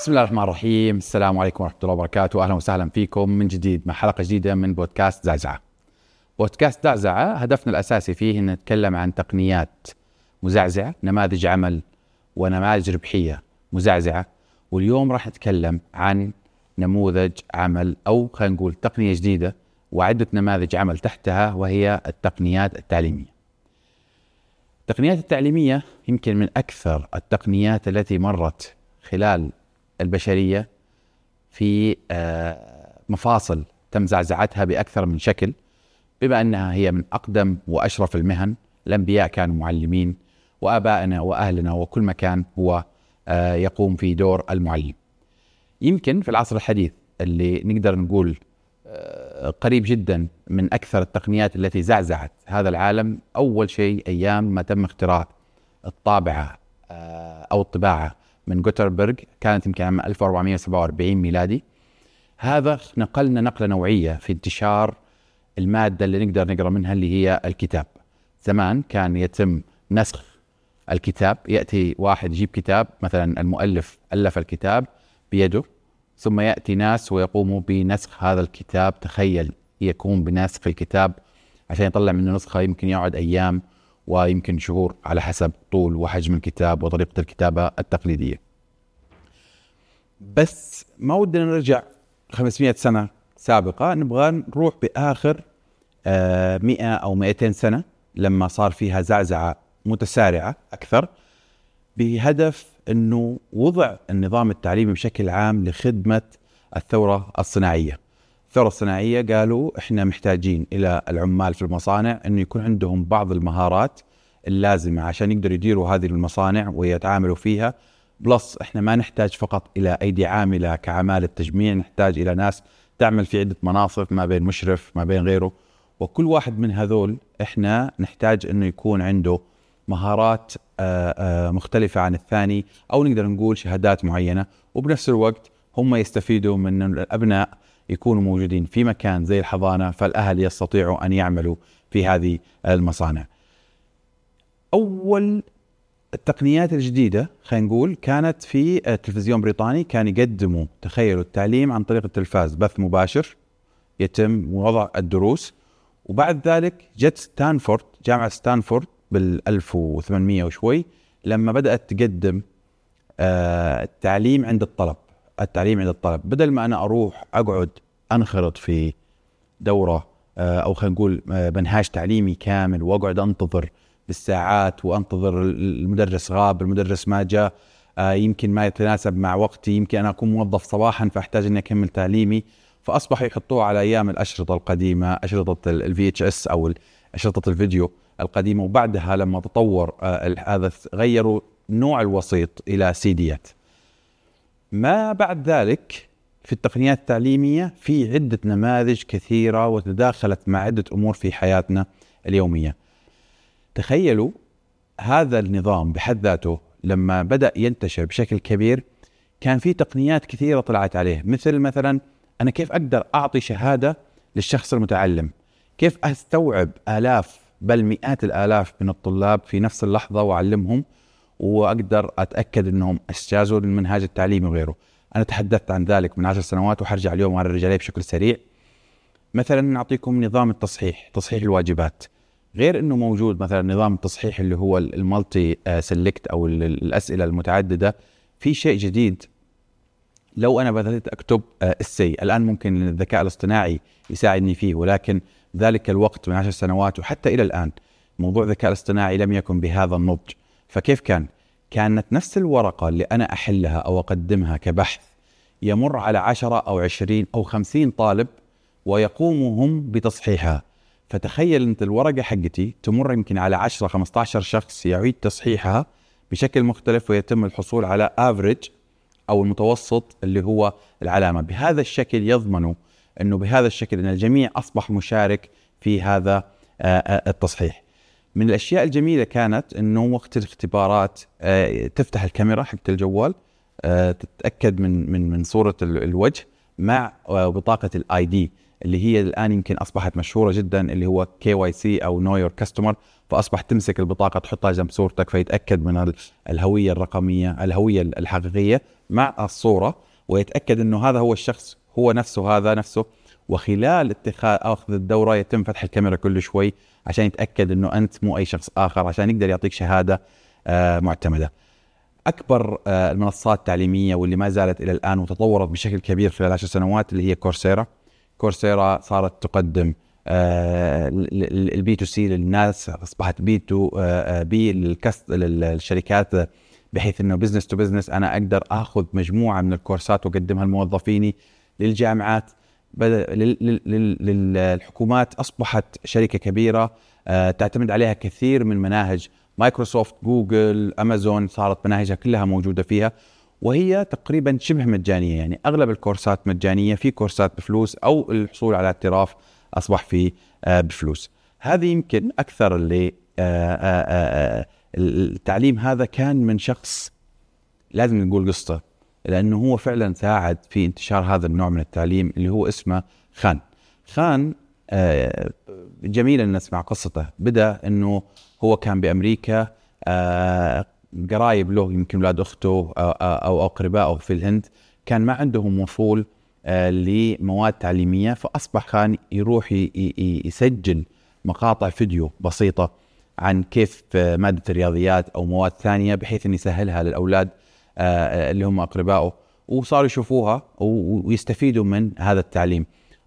بسم الله الرحمن الرحيم. السلام عليكم ورحمة الله وبركاته. أهلا وسهلا فيكم. من جديد مع حلقة جديدة من بودكاست زعزعة. بودكاست زعزعة هدفنا الأساسي فيه أن نتكلم عن تقنيات مزعزعة نماذج عمل ونماذج ربحية مزعزعة. واليوم راح نتكلم عن نموذج عمل أو خلينا نقول تقنية جديدة وعدة نماذج عمل تحتها وهي التقنيات التعليمية. التقنيات التعليمية يمكن من أكثر التقنيات التي مرت خلال البشرية في آه، مفاصل تم زعزعتها بأكثر من شكل بما أنها هي من أقدم وأشرف المهن الأنبياء كانوا معلمين وآبائنا وأهلنا وكل مكان هو آه، يقوم في دور المعلم. يمكن في العصر الحديث اللي نقدر نقول آه، قريب جدا من أكثر التقنيات التي زعزعت هذا العالم أول شيء أيام ما تم اختراع الطابعة أو الطباعة من جوتربرغ كانت يمكن عام 1447 ميلادي. هذا نقلنا نقلة نوعية في انتشار المادة اللي نقدر نقرأ منها اللي هي الكتاب. زمان كان يتم نسخ الكتاب يأتي واحد يجيب كتاب مثلا المؤلف ألف الكتاب بيده ثم يأتي ناس ويقوموا بنسخ هذا الكتاب. تخيل يقوم بنسخ الكتاب عشان يطلع منه نسخة يمكن يقعد أيام ويمكن شهور على حسب طول وحجم الكتاب وطريقة الكتابة التقليدية. بس ما ودنا نرجع 500 سنة سابقة نبغى نروح بآخر 100 آه، أو 200 سنة لما صار فيها زعزعة متسارعة أكثر بهدف أنه وضع النظام التعليمي بشكل عام لخدمة الثورة الصناعية. الثورة الصناعية قالوا إحنا محتاجين إلى العمال في المصانع إنه يكون عندهم بعض المهارات اللازمة عشان يقدروا يديروا هذه المصانع ويتعاملوا فيها. بلس إحنا ما نحتاج فقط إلى أيدي عاملة كعمالة تجميع نحتاج إلى ناس تعمل في عدة مناصب ما بين مشرف ما بين غيره. وكل واحد من هذول إحنا نحتاج إنه يكون عنده مهارات آه، آه، مختلفة عن الثاني أو نقدر نقول شهادات معينة. وبنفس الوقت هم يستفيدوا من الأبناء يكونوا موجودين في مكان زي الحضانة فالأهل يستطيعوا أن يعملوا في هذه المصانع. أول التقنيات الجديدة خلينا نقول كانت في التلفزيون بريطاني كان يقدموا تخيلوا التعليم عن طريق التلفاز بث مباشر يتم وضع الدروس وبعد ذلك جت ستانفورد جامعة ستانفورد بال 1800 وشوي لما بدأت تقدم آه، التعليم عند الطلب التعليم عند الطلب. بدل ما أنا أروح أقعد أنخرط في دورة آه، أو خلينا نقول آه، منهاج تعليمي كامل وأقعد أنتظر بالساعات وأنتظر المدرس غاب المدرس ما جاء آه، يمكن ما يتناسب مع وقتي يمكن أنا أكون موظف صباحا فأحتاج إني أكمل تعليمي فاصبحوا يحطوه على أيام الأشرطة القديمة أشرطة ال VHS أو أشرطة الفيديو القديمة. وبعدها لما تطور هذا غيروا نوع الوسيط إلى سيديات ما بعد ذلك في التقنيات التعليمية في عدة نماذج كثيرة وتداخلت مع عدة أمور في حياتنا اليومية. تخيلوا هذا النظام بحد ذاته لما بدأ ينتشر بشكل كبير كان في تقنيات كثيرة طلعت عليه مثل مثلا أنا كيف أقدر أعطي شهادة للشخص المتعلم؟ كيف أستوعب آلاف بل مئات الآلاف من الطلاب في نفس اللحظة وأعلمهم وأقدر أتأكد إنهم اجتازوا المنهاج التعليمي وغيره. أنا تحدثت عن ذلك من عشر سنوات وحرجع اليوم على الرجاليه بشكل سريع. مثلا نعطيكم نظام التصحيح، تصحيح الواجبات. غير إنه موجود مثلا نظام التصحيح اللي هو المالتي سيلكت أو الأسئلة المتعددة في شيء جديد لو أنا بدات أكتب السي الآن ممكن الذكاء الاصطناعي يساعدني فيه ولكن ذلك الوقت من عشر سنوات وحتى إلى الآن موضوع الذكاء الاصطناعي لم يكن بهذا النضج فكيف كان؟ كانت نفس الورقة اللي أنا أحلها أو أقدمها كبحث يمر على عشرة أو عشرين أو خمسين طالب ويقوموا هم بتصحيحها. فتخيل أنت الورقة حقتي تمر يمكن على 10 15 شخص يعيد تصحيحها بشكل مختلف ويتم الحصول على average أو المتوسط اللي هو العلامة. بهذا الشكل يضمنوا إنه بهذا الشكل إن الجميع أصبح مشارك في هذا آه، آه، التصحيح. من الأشياء الجميلة كانت إنه وقت الاختبارات آه، تفتح الكاميرا حقت الجوال آه، تتأكد من من من صورة الوجه مع بطاقة ال ID اللي هي الآن يمكن أصبحت مشهورة جدا اللي هو KYC أو know your customer فاصبح تمسك البطاقة تحطها جنب صورتك فيتأكد من الهوية الرقمية الهوية الحقيقية مع الصورة ويتأكد إنه هذا هو الشخص هو نفسه هذا نفسه. وخلال اتخاذ أخذ الدورة يتم فتح الكاميرا كل شوي عشان يتأكد إنه أنت مو أي شخص آخر عشان يقدر يعطيك شهادة آه، معتمدة. أكبر آه، المنصات التعليمية واللي ما زالت إلى الآن وتطورت بشكل كبير خلال عشر سنوات اللي هي كورسيرا. Coursera صارت تقدم ال B2C للناس أصبحت B2B للشركات بحيث إنه business to business أنا أقدر آخذ مجموعة من الكورسات وأقدمها لموظفيني للجامعات للحكومات أصبحت شركة كبيرة آه، تعتمد عليها كثير من مناهج Microsoft Google Amazon صارت مناهجها كلها موجودة فيها وهي تقريبا شبه مجانية يعني أغلب الكورسات مجانية في كورسات بفلوس أو الحصول على اعتراف أصبح في آه، بفلوس. هذه يمكن أكثر اللي آه، التعليم هذا كان من شخص لازم نقول قصته. لأنه هو فعلا ساعد في انتشار هذا النوع من التعليم اللي هو اسمه خان. خان آه، جميل ان نسمع قصته. بدأ إنه هو كان بأمريكا آه، قرايب له يمكن أولاد أخته أو اقربائه في الهند. كان ما عندهم وصول آه، لمواد تعليمية فأصبح خان يروح يسجل مقاطع فيديو بسيطة عن كيف مادة الرياضيات أو مواد ثانية بحيث ان يسهلها للأولاد اللي هم اقربائه وصاروا يشوفوها ويستفيدوا من هذا التعليم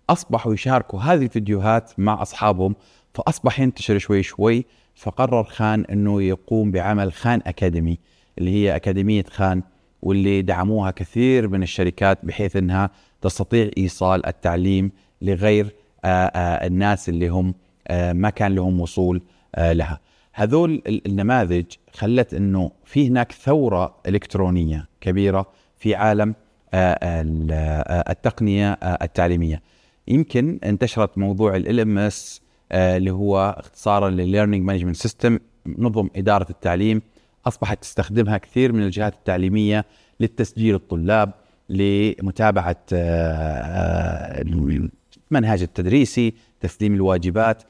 أصبحوا يشاركوا هذه الفيديوهات مع أصحابهم فأصبح ينتشر شوي شوي فقرر خان إنه يقوم بعمل خان أكاديمي اللي هي أكاديمية خان واللي دعموها كثير من الشركات بحيث إنها تستطيع إيصال التعليم لغير آه، آه، الناس اللي هم ما كان لهم وصول لها. هذول النماذج خلت إنه في هناك ثورة إلكترونية كبيرة في عالم آه، آه، التقنية آه، التعليمية. يمكن انتشرت موضوع LMS اللي هو اختصارا ل learning management system نظم إدارة التعليم أصبحت تستخدمها كثير من الجهات التعليمية للتسجيل الطلاب لمتابعة المنهج التدريسي تسليم الواجبات.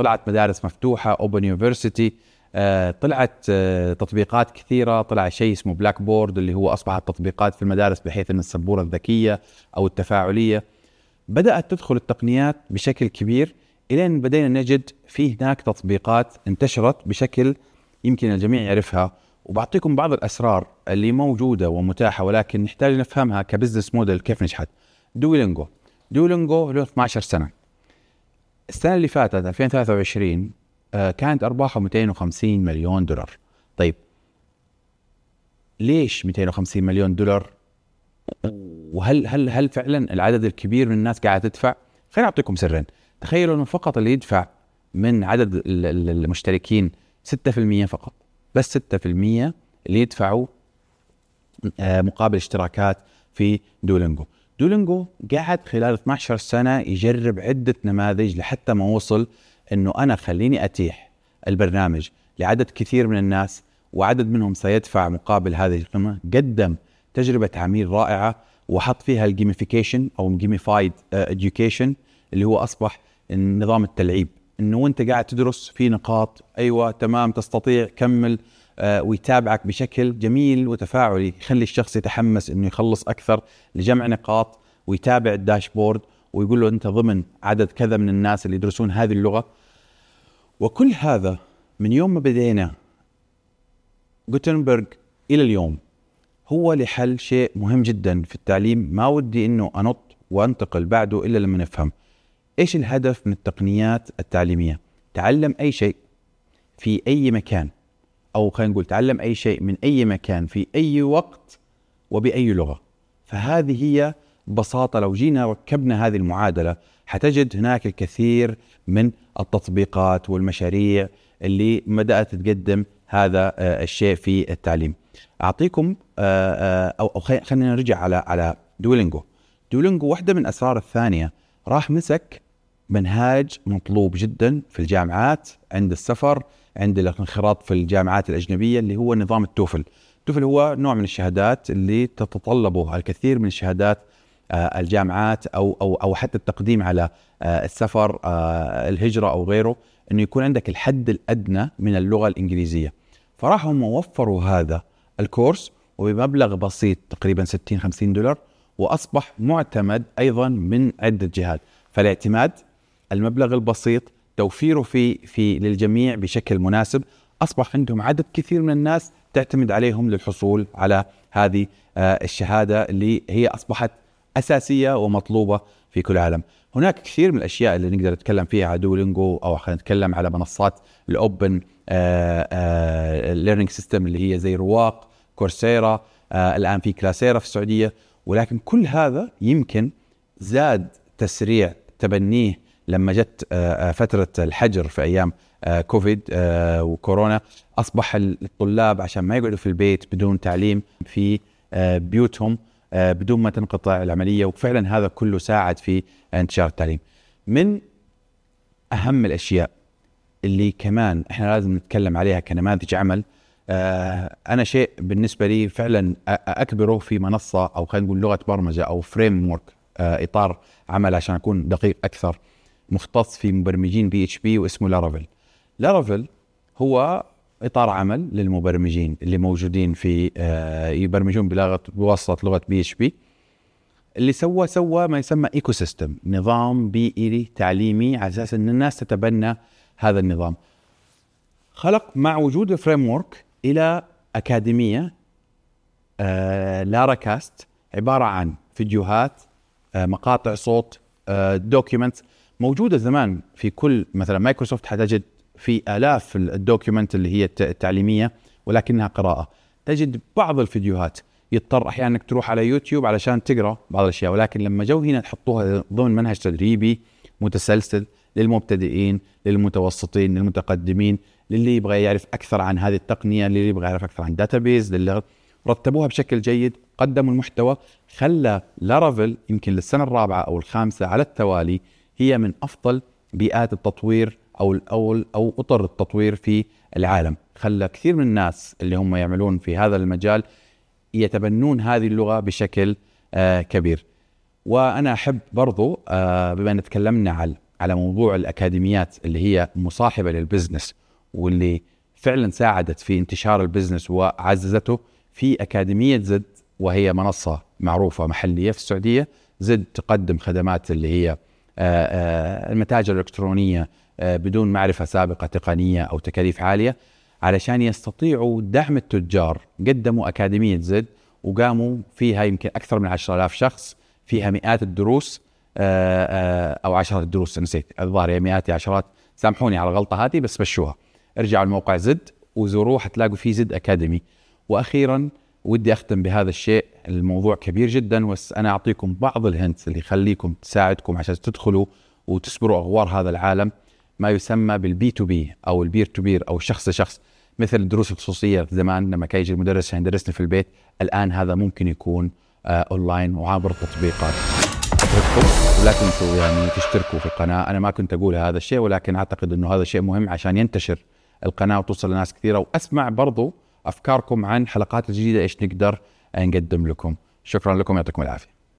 طلعت مدارس مفتوحة open university آه، طلعت آه، تطبيقات كثيرة طلع شيء اسمه Blackboard اللي هو اصبحت تطبيقات في المدارس بحيث إن السبورة الذكية أو التفاعلية بدأت تدخل التقنيات بشكل كبير إلين بدينا نجد في هناك تطبيقات انتشرت بشكل يمكن الجميع يعرفها. وبعطيكم بعض الأسرار اللي موجودة ومتاحة ولكن نحتاج نفهمها ك business model كيف نجحت. Duolingo Duolingo له 12 سنة. السنة اللي فاتت 2023 آه، كانت ارباحه 250 مليون دولار. طيب ليش 250 مليون دولار؟ وهل هل هل فعلا العدد الكبير من الناس قاعدة تدفع؟ خليني أعطيكم سرين. تخيلوا إنه فقط اللي يدفع من عدد المشتركين 6% فقط. بس 6% اللي يدفعوا آه، مقابل اشتراكات في دولينجو. دولينجو قعد خلال 12 سنة يجرب عدة نماذج لحتى ما وصل إنه أنا خليني أتيح البرنامج لعدد كثير من الناس وعدد منهم سيدفع مقابل هذه القيمة قدم تجربة عميل رائعة وحط فيها ال gamification أو gamified education اللي هو أصبح نظام التلعيب. إنه وأنت قاعد تدرس في نقاط أيوه تمام تستطيع كمل آه، ويتابعك بشكل جميل وتفاعلي يخلي الشخص يتحمس إنه يخلص أكثر لجمع نقاط ويتابع ال dashboard ويقول له أنت ضمن عدد كذا من الناس اللي يدرسون هذه اللغة. وكل هذا من يوم ما بدينا جوتنبرغ إلى اليوم هو لحل شيء مهم جدا في التعليم. ما ودي إنه أنط وأنتقل بعده إلا لما نفهم. إيش الهدف من التقنيات التعليمية؟ تعلم أي شيء في أي مكان. أو خلينا نقول تعلم أي شيء من أي مكان في أي وقت وبأي لغة فهذه هي ببساطه لو جينا ركبنا هذه المعادلة حتجد هناك الكثير من التطبيقات والمشاريع اللي بدأت تقدم هذا آه، الشيء في التعليم. أعطيكم آه، آه، أو خلينا نرجع على على دولينجو. دولينجو واحدة من أسرار الثانية راح مسك منهاج مطلوب جدا في الجامعات عند السفر عند الانخراط في الجامعات الأجنبية اللي هو نظام التوفل. التوفل هو نوع من الشهادات اللي تتطلبه الكثير من الشهادات آه، الجامعات أو أو أو حتى التقديم على آه، السفر آه، الهجرة أو غيره إنه يكون عندك الحد الأدنى من اللغة الإنجليزية فراحوا هم وفروا هذا الكورس وبمبلغ بسيط تقريبا 60 50 دولار وأصبح معتمد أيضا من عدة جهات فالاعتماد المبلغ البسيط توفيره في في للجميع بشكل مناسب أصبح عندهم عدد كثير من الناس تعتمد عليهم للحصول على هذه الشهادة اللي هي أصبحت أساسية ومطلوبة في كل العالم. هناك كثير من الأشياء اللي نقدر نتكلم فيها على Duolingo أو خلينا نتكلم على منصات ال open learning system اللي هي زي رواق، Coursera، آه الآن في Classera في السعودية، ولكن كل هذا يمكن زاد تسريع تبنيه لما جت آه, آه، فترة الحجر في أيام آه كوفيد وكورونا أصبح الطلاب عشان ما يقعدوا في البيت بدون تعليم في بيوتهم بدون ما تنقطع العملية وفعلا هذا كله ساعد في انتشار التعليم. من أهم الأشياء اللي كمان إحنا لازم نتكلم عليها كنماذج عمل أنا شيء بالنسبة لي فعلا أكبره في منصة أو خلينا نقول لغة برمجة أو فريم ورك إطار عمل عشان أكون دقيق أكثر مختص في مبرمجين PHP واسمه Laravel. Laravel هو إطار عمل للمبرمجين اللي موجودين في آه، يبرمجون بلغة بواسطة لغة PHP اللي سوى سوى ما يسمى ecosystem نظام بيئي تعليمي على أساس إن الناس تتبنى هذا النظام. خلق مع وجود ال framework إلى أكاديمية آه Laracasts عبارة عن فيديوهات آه مقاطع صوت آه document موجودة زمان في كل مثلا مايكروسوفت حتجد في آلاف ال document اللي هي التعليمية ولكنها قراءة. تجد بعض الفيديوهات يضطر أحيانا إنك تروح على يوتيوب علشان تقرأ بعض الأشياء ولكن لما جو هنا تحطوها ضمن منهج تدريبي متسلسل للمبتدئين للمتوسطين للمتقدمين للي يبغى يعرف أكثر عن هذه التقنية للي يبغى يعرف أكثر عن database للي رتبوها بشكل جيد قدموا المحتوى خلى Laravel يمكن للسنة الرابعة أو الخامسة على التوالي هي من أفضل بيئات التطوير أو أو أو أطر التطوير في العالم. خلى كثير من الناس اللي هم يعملون في هذا المجال يتبنون هذه اللغة بشكل آه كبير. وأنا أحب برضو آه بما إن تكلمنا على على موضوع الأكاديميات اللي هي مصاحبة لل business واللي فعلا ساعدت في انتشار ال business وعززته في أكاديمية زد وهي منصة معروفة محلية في السعودية زد تقدم خدمات اللي هي المتاجر الإلكترونية آه، بدون معرفة سابقة تقنية أو تكاليف عالية علشان يستطيعوا دعم التجار. قدموا أكاديمية زد وقاموا فيها يمكن أكثر من 10000 شخص فيها مئات الدروس آه، آه، أو عشرات الدروس نسيت الظاهر يا مئات عشرات. سامحوني على الغلطة هذه بس مشوها ارجعوا الموقع زد وزوروه حتلاقوا فيه زد academy. وأخيرا ودي أختم بهذا الشيء. الموضوع كبير جدا بس أنا أعطيكم بعض ال hints اللي يخليكم تساعدكم عشان تدخلوا وتسبروا أغوار هذا العالم ما يسمى بال P to P أو ال peer to peer أو الشخص لشخص. مثل الدروس الخصوصيه زمان لما كان يجي المدرس عشان يدرسنا في البيت الآن هذا ممكن يكون آه أونلاين وعبر التطبيقات ولا تنسوا يعني تشتركوا في القناة. أنا ما كنت أقول هذا الشيء ولكن أعتقد إنه هذا شيء مهم عشان ينتشر القناة وتوصل لناس كثيرة. وأسمع برضو أفكاركم عن حلقات جديدة إيش نقدر نقدم لكم. شكرا لكم يعطيكم العافية.